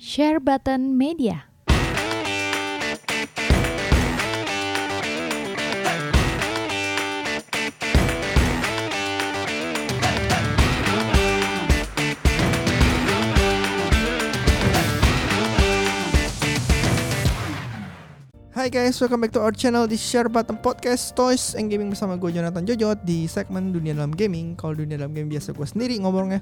Share Button Media. Hai guys, welcome back to our channel di Share Button Podcast Toys and Gaming bersama gue Jonathan Jojot di segmen Dunia Dalam Gaming. Kalau Dunia Dalam Gaming biasa gue sendiri ngomongnya.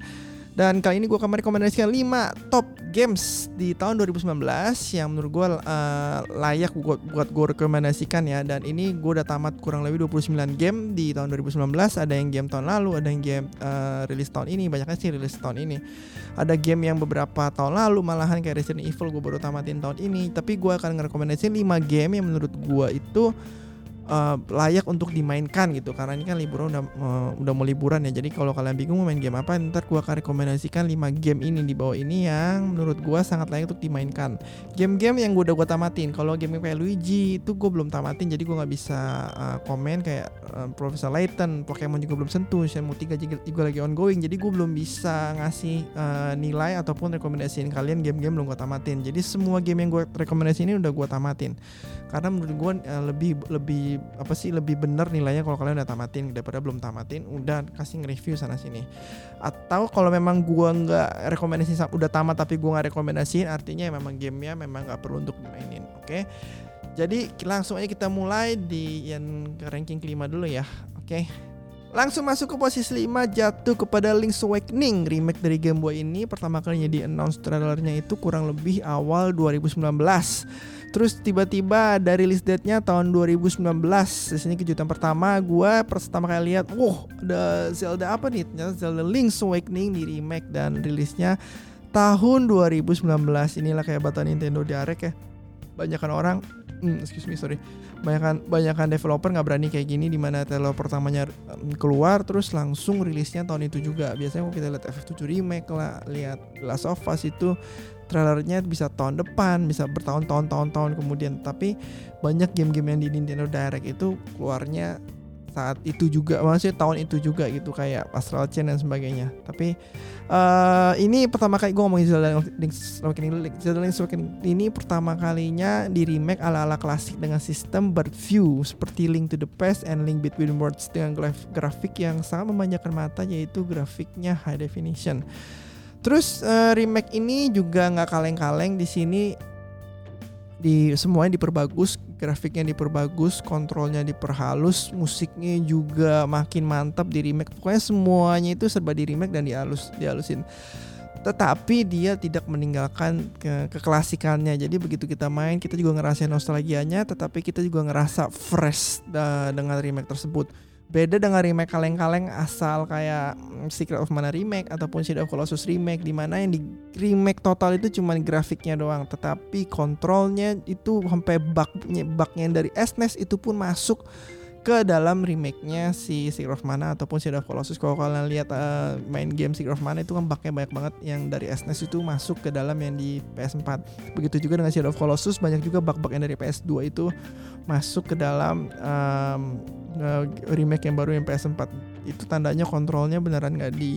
Dan kali ini gue akan merekomendasikan 5 top games di tahun 2019 yang menurut gue uh, layak buat, buat gue rekomendasikan ya. Dan ini gue udah tamat kurang lebih 29 game di tahun 2019. Ada yang game tahun lalu, ada yang game uh, rilis tahun ini. Banyaknya sih rilis tahun ini. Ada game yang beberapa tahun lalu malahan kayak Resident Evil gue baru tamatin tahun ini. Tapi gue akan ngerekomendasikan 5 game yang menurut gue itu uh, layak untuk dimainkan gitu. Karena ini kan liburan udah uh, udah mau liburan ya. Jadi kalau kalian bingung mau main game apa ntar gua akan rekomendasikan 5 game ini di bawah ini yang menurut gua sangat layak untuk dimainkan. Game-game yang gua udah gua tamatin. Kalau game kayak Luigi itu gua belum tamatin. Jadi gua nggak bisa uh, komen kayak uh, Professor Layton Pokemon juga belum sentuh Shenmue 3 juga, lagi ongoing. Jadi gua belum bisa ngasih uh, nilai ataupun rekomendasiin kalian game-game belum gua tamatin. Jadi semua game yang gua rekomendasi ini udah gua tamatin. Karena menurut gua uh, lebih lebih apa sih lebih bener nilainya kalau kalian udah tamatin daripada belum tamatin udah kasih nge-review sana sini atau kalau memang gua nggak rekomendasi udah tamat tapi gua nggak rekomendasiin artinya memang gamenya memang nggak perlu untuk dimainin oke okay? jadi langsung aja kita mulai di yang ranking kelima dulu ya oke okay? Langsung masuk ke posisi 5 jatuh kepada Link's Awakening Remake dari Game Boy ini pertama kalinya di announce trailernya itu kurang lebih awal 2019 Terus tiba-tiba ada rilis date-nya tahun 2019 Di sini kejutan pertama gue pertama kali lihat Wah ada Zelda apa nih? Ternyata Zelda Link's Awakening di remake dan rilisnya tahun 2019 Inilah bata Nintendo Direct ya. Banyakan orang hmm, excuse me sorry banyakan banyakan developer nggak berani kayak gini di mana trailer pertamanya keluar terus langsung rilisnya tahun itu juga. Biasanya kalau kita lihat FF7 remake lah lihat Last of Us itu trailernya bisa tahun depan bisa bertahun-tahun tahun-tahun kemudian. Tapi banyak game-game yang di Nintendo Direct itu keluarnya saat itu juga maksudnya tahun itu juga gitu kayak Astral Chain dan sebagainya. Tapi uh, ini pertama kali gue ngomongin Zelda Link's Awakening Zelda Link's Awakening. Ini pertama kalinya di remake ala-ala klasik dengan sistem bird view seperti Link to the Past and Link Between Worlds dengan grafik yang sangat memanjakan mata yaitu grafiknya high definition. Terus uh, remake ini juga nggak kaleng-kaleng di sini di semuanya diperbagus, grafiknya diperbagus, kontrolnya diperhalus, musiknya juga makin mantap di remake. Pokoknya semuanya itu serba di remake dan dihalus, dihalusin. Tetapi dia tidak meninggalkan ke keklasikannya. Jadi begitu kita main, kita juga ngerasain nostalgianya, tetapi kita juga ngerasa fresh dengan remake tersebut beda dengan remake kaleng-kaleng asal kayak Secret of Mana remake ataupun Shadow of Colossus remake di mana yang di remake total itu cuma grafiknya doang tetapi kontrolnya itu sampai bugnya bugnya dari SNES itu pun masuk ke dalam remake-nya si Secret of Mana ataupun Shadow of Colossus. Kalau kalian lihat uh, main game Secret of Mana itu kan bugnya banyak banget yang dari SNES itu masuk ke dalam yang di PS4 begitu juga dengan Shadow of Colossus banyak juga bug-bug yang dari PS2 itu masuk ke dalam um, uh, remake yang baru yang PS4 itu tandanya kontrolnya beneran nggak di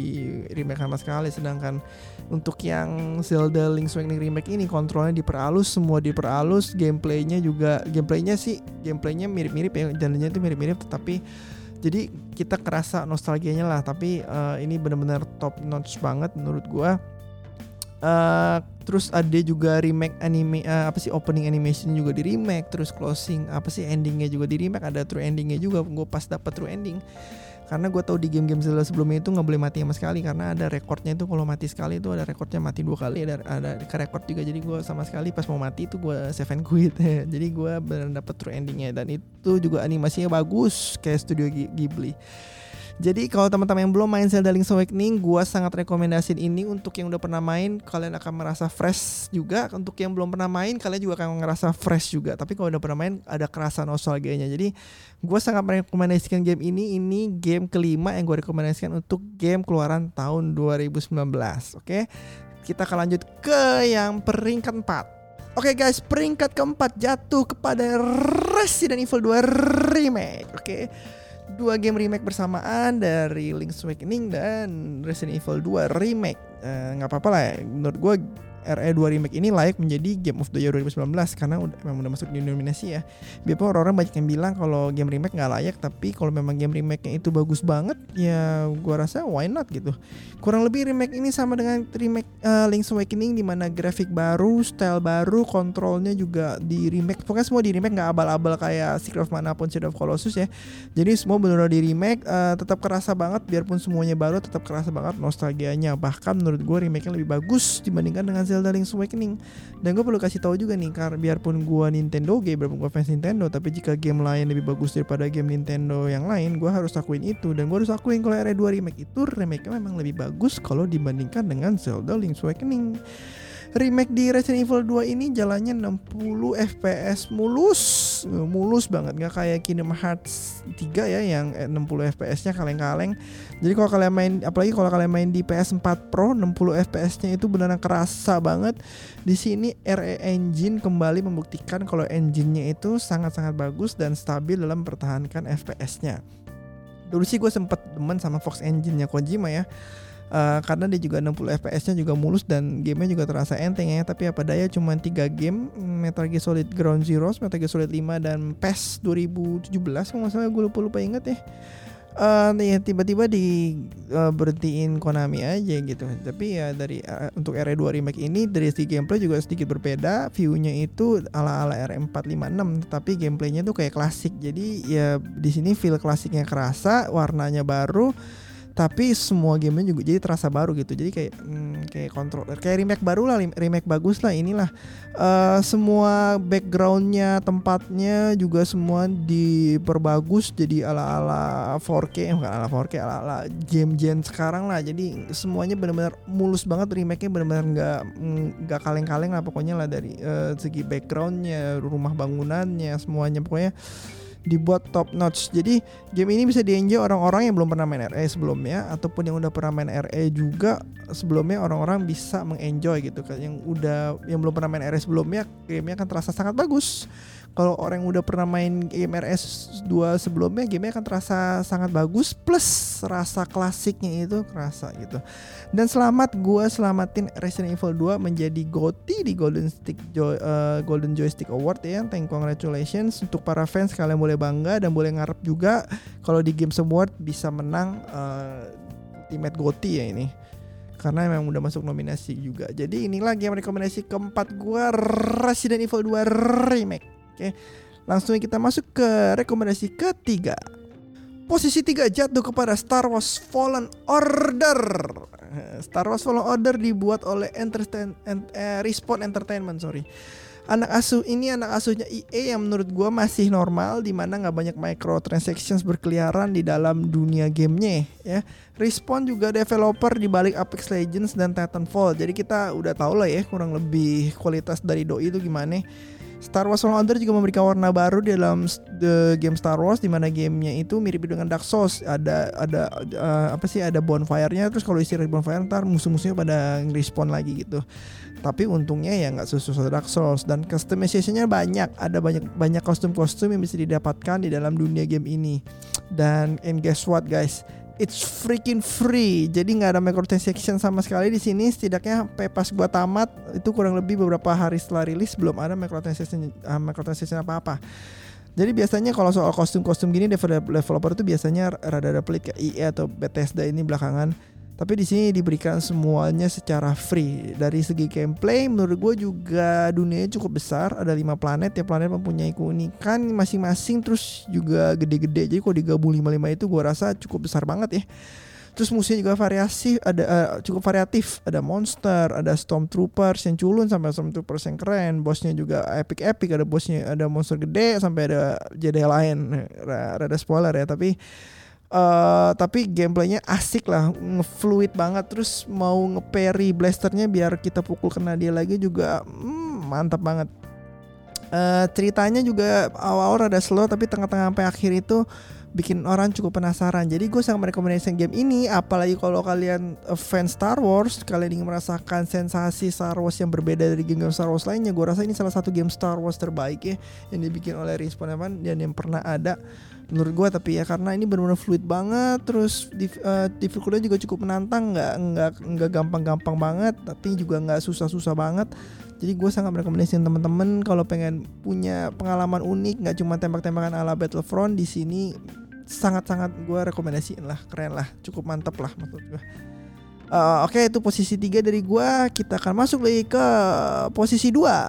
remake sama sekali. Sedangkan untuk yang Zelda Link's Awakening remake ini kontrolnya diperhalus semua diperhalus gameplaynya juga gameplaynya sih gameplaynya mirip-mirip ya jalannya itu mirip-mirip tetapi jadi kita kerasa nostalgianya lah. Tapi uh, ini benar-benar top notch banget menurut gua. Uh, terus ada juga remake anime uh, apa sih opening animation juga di remake terus closing apa sih endingnya juga di remake ada true endingnya juga. Gue pas dapat true ending karena gue tahu di game-game Zelda sebelumnya itu nggak boleh mati sama sekali karena ada rekornya itu kalau mati sekali itu ada rekornya mati dua kali ada ada ke rekord juga. Jadi gue sama sekali pas mau mati itu gue save and quit. Jadi gue benar dapat true endingnya. Dan itu juga animasinya bagus kayak studio Ghibli jadi kalau teman-teman yang belum main Zelda Link's Awakening, gue sangat rekomendasiin ini untuk yang udah pernah main, kalian akan merasa fresh juga. Untuk yang belum pernah main, kalian juga akan ngerasa fresh juga. Tapi kalau udah pernah main, ada kerasa nostalgianya. Jadi gue sangat merekomendasikan game ini. Ini game kelima yang gue rekomendasikan untuk game keluaran tahun 2019. Oke, kita akan lanjut ke yang peringkat 4 Oke okay guys, peringkat keempat jatuh kepada Resident Evil 2 Remake. Oke. Okay dua game remake bersamaan dari Link's Awakening dan Resident Evil 2 remake. Eh, nggak uh, apa-apa lah ya. Menurut gue RE2 Remake ini layak menjadi Game of the Year 2019 karena udah, memang udah masuk di nominasi ya. Biarpun orang-orang banyak yang bilang kalau game remake nggak layak, tapi kalau memang game remake-nya itu bagus banget, ya gua rasa why not gitu. Kurang lebih remake ini sama dengan remake uh, Link's Awakening di mana grafik baru, style baru, kontrolnya juga di remake. Pokoknya semua di remake nggak abal-abal kayak Secret of Mana pun Shadow of Colossus ya. Jadi semua benar-benar di remake, uh, tetap kerasa banget biarpun semuanya baru, tetap kerasa banget nostalgianya. Bahkan menurut gue remake-nya lebih bagus dibandingkan dengan Zelda Link's Awakening. Dan gue perlu kasih tahu juga nih, karena biarpun gue Nintendo game, biarpun gue fans Nintendo, tapi jika game lain lebih bagus daripada game Nintendo yang lain, gue harus akuin itu. Dan gue harus akuin kalau RE2 remake itu remake-nya memang lebih bagus kalau dibandingkan dengan Zelda Link's Awakening remake di Resident Evil 2 ini jalannya 60 fps mulus. Mulus banget. Nggak kayak Kingdom Hearts 3 ya yang 60 fps nya kaleng-kaleng. Jadi kalau kalian main apalagi kalau kalian main di PS4 Pro 60 fps nya itu benar-benar kerasa banget. Di sini RE Engine kembali membuktikan kalau engine-nya itu sangat-sangat bagus dan stabil dalam mempertahankan fps nya dulu sih gue sempet demen sama Fox Engine-nya Kojima ya Uh, karena dia juga 60 fps-nya juga mulus dan gamenya juga terasa enteng ya. Tapi apa daya cuma 3 game Metal Gear Solid Ground Zeroes, Metal Gear Solid 5 dan PES 2017 kalau salah gue lupa lupa inget ya. Uh, ya tiba-tiba di uh, berhentiin Konami aja gitu. Tapi ya dari uh, untuk RE2 remake ini dari segi gameplay juga sedikit berbeda. View-nya itu ala-ala RE456 tapi gameplaynya tuh kayak klasik. Jadi ya di sini feel klasiknya kerasa, warnanya baru tapi semua gamenya juga jadi terasa baru gitu. Jadi kayak hmm, kayak controller kayak remake baru lah remake bagus lah inilah. Uh, semua backgroundnya tempatnya juga semua diperbagus jadi ala ala 4K eh, bukan ala 4K ala ala game gen sekarang lah. Jadi semuanya benar-benar mulus banget remake-nya benar-benar nggak nggak kaleng-kaleng lah pokoknya lah dari uh, segi backgroundnya rumah bangunannya semuanya. Pokoknya dibuat top notch. Jadi game ini bisa dienjoy orang-orang yang belum pernah main RE sebelumnya ataupun yang udah pernah main RE juga sebelumnya orang-orang bisa mengenjoy gitu kan. Yang udah yang belum pernah main RE sebelumnya gamenya akan terasa sangat bagus kalau orang yang udah pernah main game RS2 sebelumnya gamenya akan terasa sangat bagus plus rasa klasiknya itu kerasa gitu dan selamat gue selamatin Resident Evil 2 menjadi GOTY di Golden Stick Joy, uh, Golden Joystick Award ya thank congratulations untuk para fans kalian boleh bangga dan boleh ngarep juga kalau di Games Award bisa menang uh, Ultimate GOTY ya ini karena memang udah masuk nominasi juga. Jadi inilah game rekomendasi keempat gue Resident Evil 2 Remake. Oke, langsung kita masuk ke rekomendasi ketiga. Posisi tiga jatuh kepada Star Wars Fallen Order. Star Wars Fallen Order dibuat oleh Entertain, eh, Respawn Entertainment, sorry. Anak asuh ini anak asuhnya EA yang menurut gue masih normal di mana nggak banyak microtransactions berkeliaran di dalam dunia gamenya ya. Respawn juga developer di balik Apex Legends dan Titanfall. Jadi kita udah tau lah ya kurang lebih kualitas dari doi itu gimana. Star Wars Fallen Order juga memberikan warna baru di dalam the game Star Wars di mana gamenya itu mirip dengan Dark Souls. Ada ada uh, apa sih ada bonfire-nya terus kalau isi bonfire ntar musuh-musuhnya pada respawn lagi gitu. Tapi untungnya ya nggak sesuai Dark Souls dan customization-nya banyak. Ada banyak banyak kostum-kostum yang bisa didapatkan di dalam dunia game ini. Dan and guess what guys? It's freaking free. Jadi nggak ada microtransaction sama sekali di sini. Setidaknya sampai pas gua tamat itu kurang lebih beberapa hari setelah rilis belum ada microtransaction uh, microtransaction apa-apa. Jadi biasanya kalau soal kostum-kostum gini developer itu biasanya rada-rada pelit kayak EA atau Bethesda ini belakangan tapi di sini diberikan semuanya secara free. Dari segi gameplay, menurut gue juga dunianya cukup besar. Ada lima planet, ya planet mempunyai keunikan masing-masing, terus juga gede-gede. Jadi kalau digabung lima-lima itu, gue rasa cukup besar banget ya. Terus musuhnya juga variasi, ada uh, cukup variatif. Ada monster, ada stormtroopers yang culun sampai stormtroopers yang keren. Bosnya juga epic-epic. Ada bosnya, ada monster gede sampai ada Jedi lain. Rada spoiler ya, tapi Uh, tapi gameplaynya asik lah, ngefluid banget. Terus mau ngeparry blasternya biar kita pukul kena dia lagi juga hmm, mantap banget. Uh, ceritanya juga awal-awal ada slow tapi tengah-tengah sampai akhir itu bikin orang cukup penasaran. Jadi gue sangat merekomendasikan game ini, apalagi kalau kalian uh, fans Star Wars, kalian ingin merasakan sensasi Star Wars yang berbeda dari game-game Star Wars lainnya. Gue rasa ini salah satu game Star Wars terbaik ya yang dibikin oleh Respawn Evan dan yang pernah ada menurut gue tapi ya karena ini benar-benar fluid banget terus di, uh, difficultnya juga cukup menantang nggak nggak nggak gampang-gampang banget tapi juga nggak susah-susah banget jadi gue sangat merekomendasikan teman-teman kalau pengen punya pengalaman unik nggak cuma tembak-tembakan ala Battlefront di sini sangat-sangat gue rekomendasiin lah keren lah cukup mantep lah menurut gue Uh, Oke okay, itu posisi tiga dari gue Kita akan masuk lagi ke posisi dua.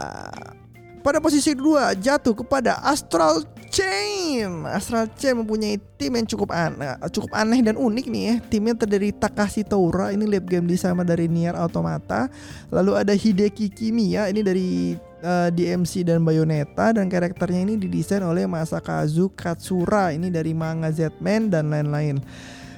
Pada posisi dua jatuh kepada Astral Chain. Astral Chain mempunyai tim yang cukup aneh, cukup aneh dan unik nih ya. Timnya terdiri Takashi Toura, ini lab game designer dari Nier Automata. Lalu ada Hideki Kimiya, ini dari uh, DMC dan Bayonetta dan karakternya ini didesain oleh Masakazu Katsura, ini dari manga Z-Man dan lain-lain.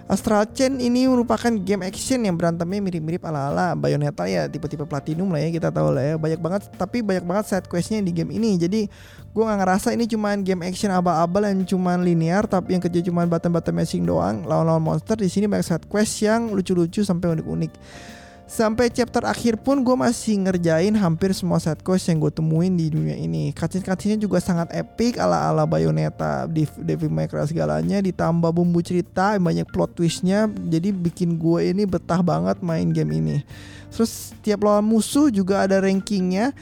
Astral Chain ini merupakan game action yang berantemnya mirip-mirip ala-ala Bayonetta ya tipe-tipe platinum lah ya kita tahu lah ya. Banyak banget tapi banyak banget side questnya di game ini. Jadi gue nggak ngerasa ini cuman game action abal-abal yang cuman linear tapi yang kerja cuman button-button mashing doang lawan-lawan monster. Di sini banyak side quest yang lucu-lucu sampai unik-unik Sampai chapter akhir pun gue masih ngerjain hampir semua set quest yang gue temuin di dunia ini. Cutscene-cutscene juga sangat epic ala-ala Bayonetta, Devil May Cry segalanya ditambah bumbu cerita banyak plot twistnya jadi bikin gue ini betah banget main game ini. Terus tiap lawan musuh juga ada rankingnya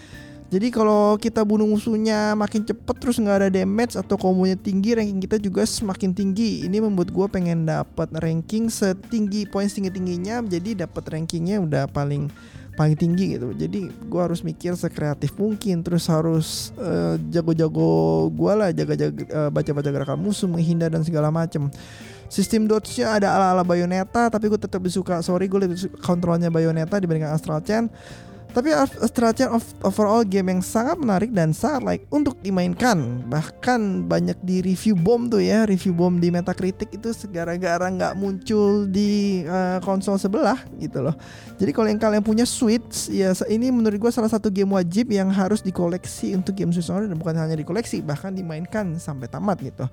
jadi kalau kita bunuh musuhnya makin cepet terus nggak ada damage atau kombonya tinggi, ranking kita juga semakin tinggi. Ini membuat gue pengen dapat ranking setinggi poin tinggi tingginya, jadi dapat rankingnya udah paling paling tinggi gitu. Jadi gue harus mikir sekreatif mungkin, terus harus uh, jago-jago gue lah, jaga-jaga uh, baca-baca gerakan musuh, menghindar dan segala macem. Sistem dodge-nya ada ala-ala Bayonetta, tapi gue tetap suka. Sorry, gue lebih kontrolnya Bayonetta dibandingkan Astral Chain. Tapi Astral of overall game yang sangat menarik dan sangat like untuk dimainkan. Bahkan banyak di review bom tuh ya, review bom di Metacritic itu segara-gara nggak muncul di uh, konsol sebelah gitu loh. Jadi kalau yang kalian punya Switch, ya ini menurut gue salah satu game wajib yang harus dikoleksi untuk game Switch dan bukan hanya dikoleksi, bahkan dimainkan sampai tamat gitu.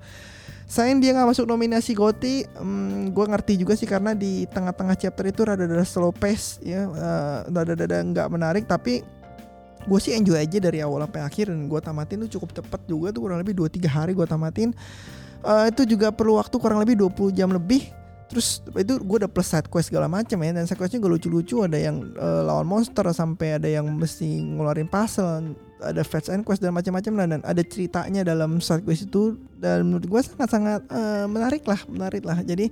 Sayang dia nggak masuk nominasi GOTY, hmm, gue ngerti juga sih karena di tengah-tengah chapter itu rada-rada slow pace ya, uh, rada-rada nggak menarik tapi gue sih enjoy aja dari awal sampai akhir dan gue tamatin tuh cukup cepet juga tuh kurang lebih 2-3 hari gue tamatin. Uh, itu juga perlu waktu kurang lebih 20 jam lebih. Terus itu gue udah plus side quest segala macam ya dan side questnya gue lucu-lucu ada yang uh, lawan monster sampai ada yang mesti ngeluarin puzzle ada fetch and quest dan macam-macam lah dan ada ceritanya dalam side quest itu dan menurut gue sangat-sangat uh, menarik lah menarik lah. Jadi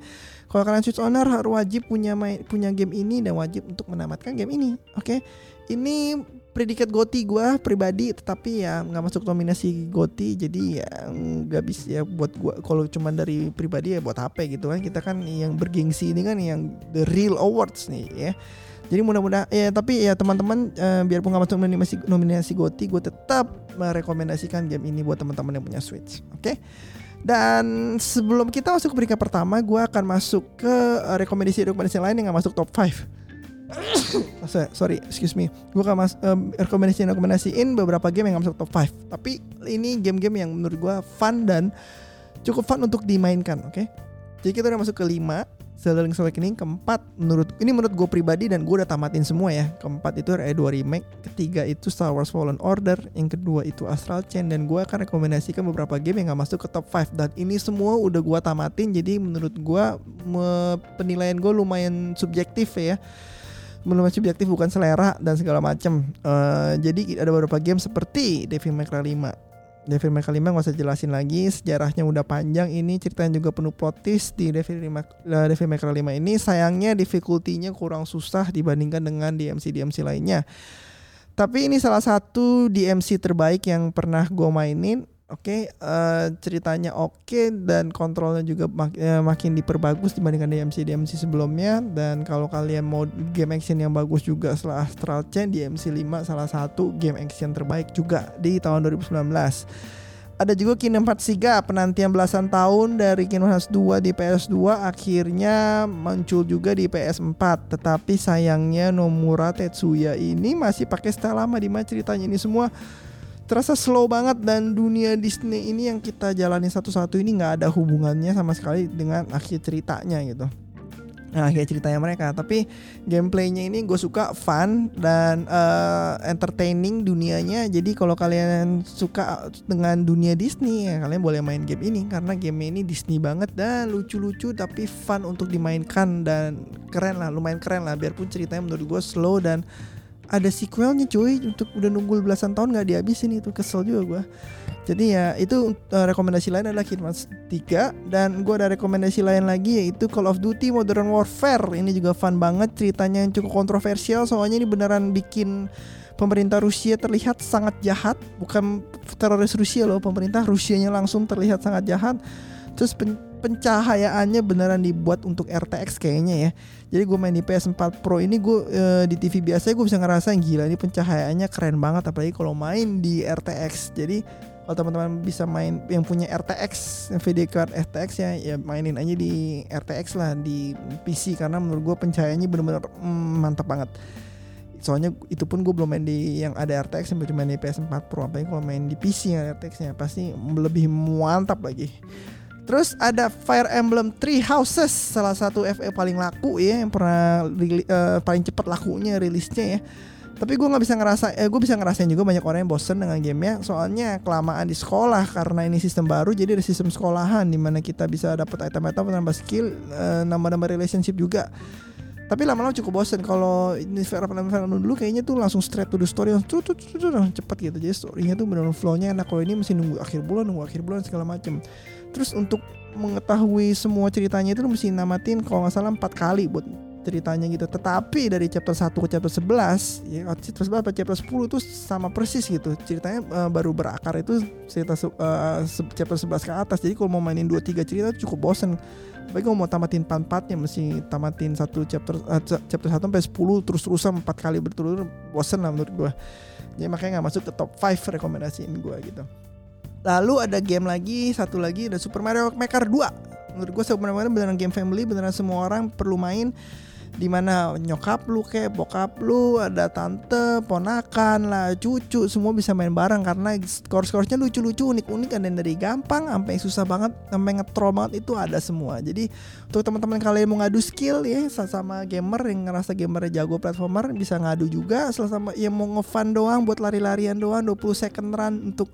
kalau kalian switch owner harus wajib punya main, punya game ini dan wajib untuk menamatkan game ini oke? Okay? ini predikat Goti gue pribadi tetapi ya nggak masuk nominasi Goti jadi ya nggak bisa ya buat gue kalau cuma dari pribadi ya buat HP gitu kan. Kita kan yang bergengsi ini kan yang the real awards nih ya jadi mudah-mudahan ya tapi ya teman-teman eh, biarpun nggak masuk nominasi nominasi Goti gue tetap merekomendasikan game ini buat teman-teman yang punya Switch oke okay? Dan sebelum kita masuk ke peringkat pertama, gue akan masuk ke rekomendasi-rekomendasi lain yang gak masuk top 5 sorry, excuse me. Gue akan mas um, rekomendasi rekomendasiin beberapa game yang gak masuk top 5. Tapi ini game-game yang menurut gue fun dan cukup fun untuk dimainkan, oke? Okay? Jadi kita udah masuk ke 5 Zelda Link's Awakening keempat menurut ini menurut gue pribadi dan gue udah tamatin semua ya keempat itu RE2 remake ketiga itu Star Wars Fallen Order yang kedua itu Astral Chain dan gue akan rekomendasikan beberapa game yang gak masuk ke top 5 dan ini semua udah gue tamatin jadi menurut gue penilaian gue lumayan subjektif ya belum subjektif bukan selera dan segala macam. Uh, jadi ada beberapa game seperti Devil May Cry 5. Devil May Cry 5 gak usah jelasin lagi, sejarahnya udah panjang ini, ceritanya juga penuh plot di Devil May, uh, Devil May Cry 5 ini. Sayangnya difficulty-nya kurang susah dibandingkan dengan DMC-DMC lainnya. Tapi ini salah satu DMC terbaik yang pernah gue mainin Oke, okay, uh, eh, ceritanya oke okay, dan kontrolnya juga mak uh, makin diperbagus dibandingkan DMC DMC sebelumnya. Dan kalau kalian mau game action yang bagus juga setelah Astral Chain DMC 5 salah satu game action terbaik juga di tahun 2019. Ada juga Kingdom Hearts 3 penantian belasan tahun dari Kingdom Hearts 2 di PS2 akhirnya muncul juga di PS4 tetapi sayangnya Nomura Tetsuya ini masih pakai style lama di mana ceritanya ini semua terasa slow banget dan dunia Disney ini yang kita jalani satu-satu ini nggak ada hubungannya sama sekali dengan akhir ceritanya gitu. Nah kayak ceritanya mereka. Tapi gameplaynya ini gue suka fun dan uh, entertaining dunianya. Jadi kalau kalian suka dengan dunia Disney ya kalian boleh main game ini. Karena game ini Disney banget dan lucu-lucu tapi fun untuk dimainkan dan keren lah lumayan keren lah. Biarpun ceritanya menurut gue slow dan ada sequelnya cuy. Untuk udah nunggu belasan tahun nggak dihabisin itu kesel juga gue jadi ya itu uh, rekomendasi lain adalah Kingdom 3 dan gue ada rekomendasi lain lagi yaitu Call of Duty Modern Warfare. Ini juga fun banget ceritanya yang cukup kontroversial. Soalnya ini beneran bikin pemerintah Rusia terlihat sangat jahat, bukan teroris Rusia loh, pemerintah Rusianya langsung terlihat sangat jahat. Terus pencahayaannya beneran dibuat untuk RTX kayaknya ya. Jadi gue main di PS4 Pro ini gue e, di TV biasa gue bisa ngerasain gila ini pencahayaannya keren banget. Apalagi kalau main di RTX. Jadi kalau teman-teman bisa main yang punya RTX video card RTX ya ya mainin aja di RTX lah di PC karena menurut gue pencahayaannya bener-bener mm, mantap banget. Soalnya itu pun gue belum main di yang ada RTX yang main di PS4 Pro. Apalagi kalau main di PC yang RTX nya pasti lebih mantap lagi Terus ada Fire Emblem Three Houses, salah satu FE paling laku ya, yang pernah uh, paling cepat lakunya rilisnya ya. Tapi gue nggak bisa ngerasa eh, gue bisa ngerasain juga banyak orang yang bosen dengan gamenya. Soalnya kelamaan di sekolah karena ini sistem baru jadi ada sistem sekolahan di mana kita bisa dapat item-item nambah skill eh, nambah-nambah relationship juga. Tapi lama-lama cukup bosen. Kalau ini film dulu kayaknya tuh langsung straight to the story langsung tuh tuh tuh cepet gitu. Jadi storynya tuh benar flownya enak. Kalau ini mesti nunggu akhir bulan nunggu akhir bulan segala macem terus untuk mengetahui semua ceritanya itu mesti namatin kalau nggak salah empat kali buat ceritanya gitu. Tetapi dari chapter 1 ke chapter 11, ya chapter 11 sampai chapter 10 itu sama persis gitu. Ceritanya uh, baru berakar itu cerita uh, chapter 11 ke atas. Jadi kalau mau mainin 2 3 cerita cukup bosen. Tapi kalau mau tamatin empat-empatnya mesti tamatin satu chapter uh, chapter 1 sampai 10 terus-terusan 4 kali berturut-turut bosen lah menurut gua. Jadi makanya nggak masuk ke top 5 rekomendasiin gua gitu. Lalu ada game lagi, satu lagi ada Super Mario Maker 2. Menurut gue Super Mario beneran game family, beneran semua orang perlu main. Di mana nyokap lu kayak bokap lu ada tante ponakan lah cucu semua bisa main bareng. Karena skor-skornya lucu-lucu unik-unik ada dari gampang sampai susah banget sampai ngetro banget itu ada semua. Jadi untuk teman-teman kalian mau ngadu skill ya sama gamer yang ngerasa gamer jago platformer bisa ngadu juga. Sama yang mau ngefun doang buat lari-larian doang 20 second run untuk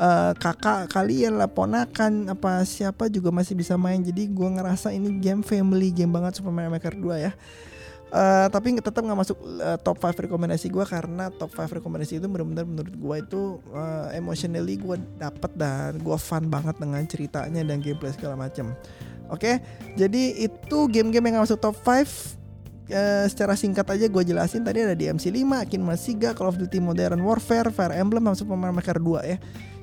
uh, kakak kalian lah ponakan apa siapa juga masih bisa main jadi gue ngerasa ini game family game banget Super Mario Maker 2 ya Uh, tapi tetap nggak masuk uh, top 5 rekomendasi gue karena top 5 rekomendasi itu benar-benar menurut gue itu uh, emotionally gue dapet dan gue fun banget dengan ceritanya dan gameplay segala macam. Oke, okay? jadi itu game-game yang gak masuk top 5 Uh, secara singkat aja gue jelasin tadi ada DMC 5, Kin Masiga, Call of Duty Modern Warfare, Fire Emblem, sama Super Mario Maker 2 ya.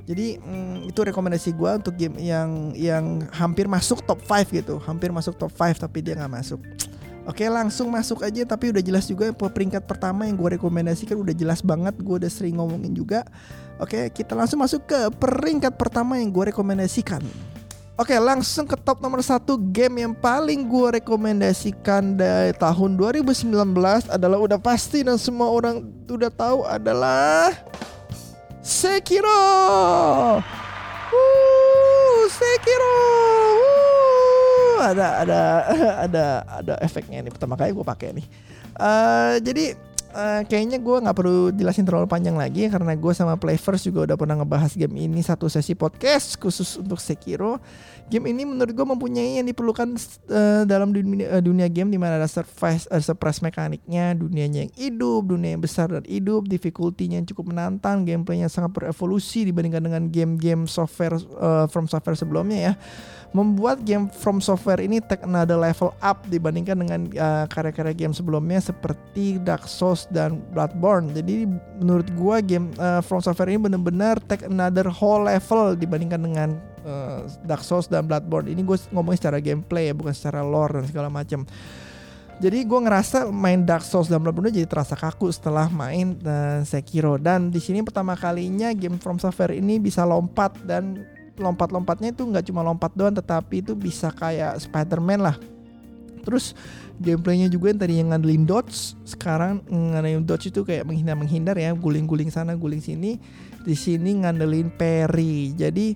Jadi mm, itu rekomendasi gue untuk game yang yang hampir masuk top 5 gitu, hampir masuk top 5 tapi dia nggak masuk. Oke langsung masuk aja tapi udah jelas juga peringkat pertama yang gue rekomendasikan udah jelas banget gue udah sering ngomongin juga. Oke kita langsung masuk ke peringkat pertama yang gue rekomendasikan. Oke langsung ke top nomor satu game yang paling gue rekomendasikan dari tahun 2019 adalah udah pasti dan semua orang udah tahu adalah Sekiro. Uh, Sekiro. Uh, ada ada ada ada efeknya nih pertama kali gue pakai nih. Uh, jadi uh, kayaknya gue nggak perlu jelasin terlalu panjang lagi karena gue sama Playverse juga udah pernah ngebahas game ini satu sesi podcast khusus untuk Sekiro game ini menurut gue mempunyai yang diperlukan uh, dalam dunia, uh, dunia game di mana ada surprise uh, surprise mekaniknya, dunianya yang hidup, dunia yang besar dan hidup, difficulty-nya yang cukup menantang, gameplaynya sangat berevolusi dibandingkan dengan game-game software uh, from software sebelumnya ya. Membuat game from software ini take another level up dibandingkan dengan uh, karya-karya game sebelumnya seperti Dark Souls dan Bloodborne. Jadi menurut gue game uh, from software ini benar-benar take another whole level dibandingkan dengan uh, Dark Souls dan Bloodborne. Ini gue ngomongin secara gameplay bukan secara lore dan segala macam. Jadi gue ngerasa main Dark Souls dan Bloodborne jadi terasa kaku setelah main uh, Sekiro dan di sini pertama kalinya game From Software ini bisa lompat dan lompat-lompatnya itu nggak cuma lompat doang tetapi itu bisa kayak Spider-Man lah Terus gameplaynya juga yang tadi yang ngandelin dodge, sekarang ngandelin dodge itu kayak menghindar menghindar ya, guling-guling sana, guling sini. Di sini ngandelin parry. Jadi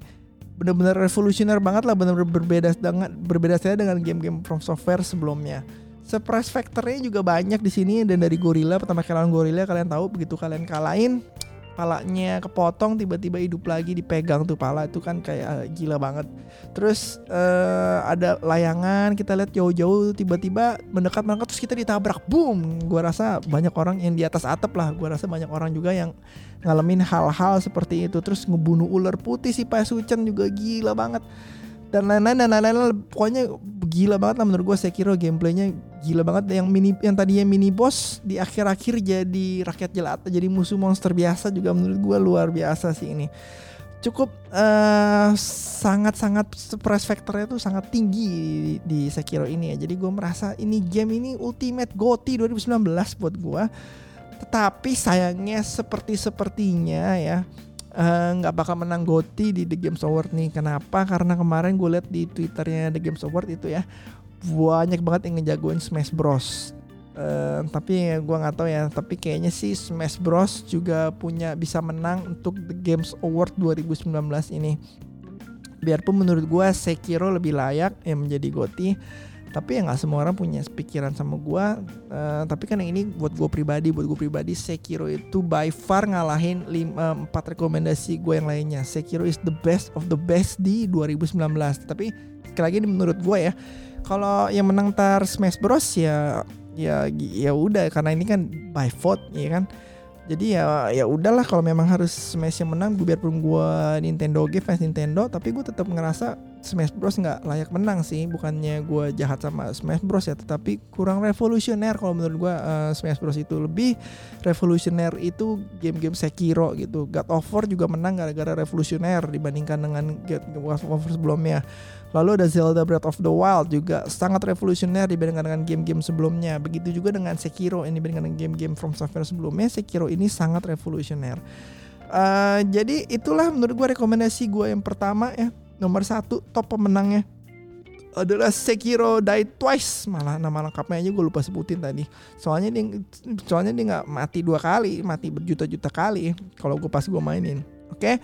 benar-benar revolusioner banget lah, benar-benar berbeda dengan berbeda saya dengan game-game From Software sebelumnya. Surprise factornya juga banyak di sini dan dari Gorilla pertama kali lawan Gorilla kalian tahu begitu kalian kalahin palanya kepotong tiba-tiba hidup lagi dipegang tuh pala itu kan kayak uh, gila banget. Terus uh, ada layangan kita lihat jauh-jauh tiba-tiba mendekat mendekat terus kita ditabrak boom! Gua rasa banyak orang yang di atas atap lah gua rasa banyak orang juga yang ngalamin hal-hal seperti itu. Terus ngebunuh ular putih si Pasucen juga gila banget dan lain-lain dan lain-lain pokoknya gila banget lah menurut gue Sekiro gameplaynya. Gila banget. Yang mini yang tadinya mini boss di akhir-akhir jadi rakyat jelata jadi musuh monster biasa juga menurut gue luar biasa sih ini. Cukup uh, sangat-sangat surprise factornya tuh sangat tinggi di, Sekiro ini ya. Jadi gue merasa ini game ini ultimate GOTY 2019 buat gue tetapi sayangnya seperti sepertinya ya nggak uh, bakal menang GOTY di The Games Award nih. Kenapa? Karena kemarin gue lihat di twitternya The Games Award itu ya banyak banget yang ngejagoin Smash Bros. Uh, tapi ya gue nggak tahu ya. Tapi kayaknya sih Smash Bros juga punya bisa menang untuk The Games Award 2019 ini. Biarpun menurut gue Sekiro lebih layak yang menjadi GOTY tapi ya nggak semua orang punya pikiran sama gue uh, tapi kan yang ini buat gue pribadi buat gue pribadi Sekiro itu by far ngalahin lima, empat rekomendasi gue yang lainnya. Sekiro is the best of the best di 2019 tapi sekali lagi ini menurut gue ya kalau yang menang tar Smash Bros ya ya ya udah karena ini kan by vote ya kan jadi ya ya udahlah kalau memang harus Smash yang menang biarpun gue Nintendo game fans Nintendo tapi gue tetap ngerasa Smash Bros nggak layak menang sih. Bukannya gue jahat sama Smash Bros ya tetapi kurang revolusioner kalau menurut gue uh, Smash Bros itu. Lebih revolusioner itu game-game Sekiro gitu. God of War juga menang gara-gara revolusioner dibandingkan dengan God of War sebelumnya Lalu ada Zelda Breath of the Wild juga sangat revolusioner dibandingkan dengan game-game sebelumnya. Begitu juga dengan Sekiro ini dibandingkan dengan game-game From Software sebelumnya, Sekiro ini sangat revolusioner. Uh, jadi itulah menurut gue rekomendasi gue yang pertama ya nomor satu top pemenangnya adalah Sekiro Die Twice malah nama lengkapnya aja gue lupa sebutin tadi soalnya dia soalnya dia nggak mati dua kali mati berjuta-juta kali kalau gue pas gue mainin oke okay?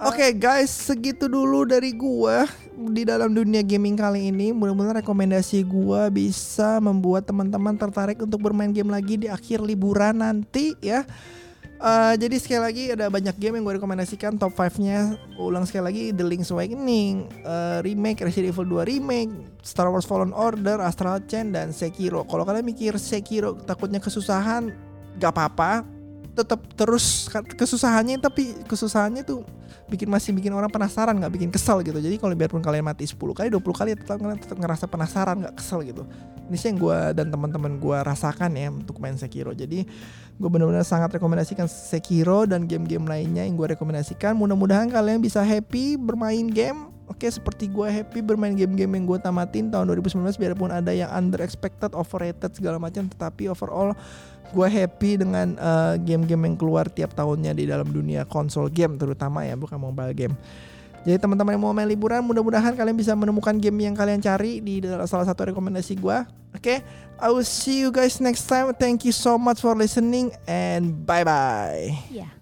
Oke okay, guys, segitu dulu dari gua di dalam dunia gaming kali ini. Mudah-mudahan rekomendasi gua bisa membuat teman-teman tertarik untuk bermain game lagi di akhir liburan nanti ya. Uh, jadi sekali lagi ada banyak game yang gue rekomendasikan top 5-nya. Ulang sekali lagi The Link's Awakening, uh, remake Resident Evil 2 remake, Star Wars Fallen Order, Astral Chain dan Sekiro. Kalau kalian mikir Sekiro takutnya kesusahan, gak apa-apa. Tetap terus kesusahannya tapi kesusahannya tuh bikin masih bikin orang penasaran nggak bikin kesel gitu. Jadi kalau biarpun kalian mati 10 kali 20 kali tetap, tetap ngerasa penasaran nggak kesel gitu. Ini sih yang gue dan teman-teman gue rasakan ya untuk main Sekiro. Jadi gue benar-benar sangat rekomendasikan Sekiro dan game-game lainnya yang gue rekomendasikan. Mudah-mudahan kalian bisa happy bermain game Oke seperti gue happy bermain game-game yang gue tamatin tahun 2019 biarpun ada yang under expected, overrated segala macam tetapi overall gue happy dengan uh, game-game yang keluar tiap tahunnya di dalam dunia konsol game terutama ya bukan mobile game. Jadi teman-teman yang mau main liburan mudah-mudahan kalian bisa menemukan game yang kalian cari di salah satu rekomendasi gue. Oke, okay? I will see you guys next time. Thank you so much for listening and bye bye. Yeah.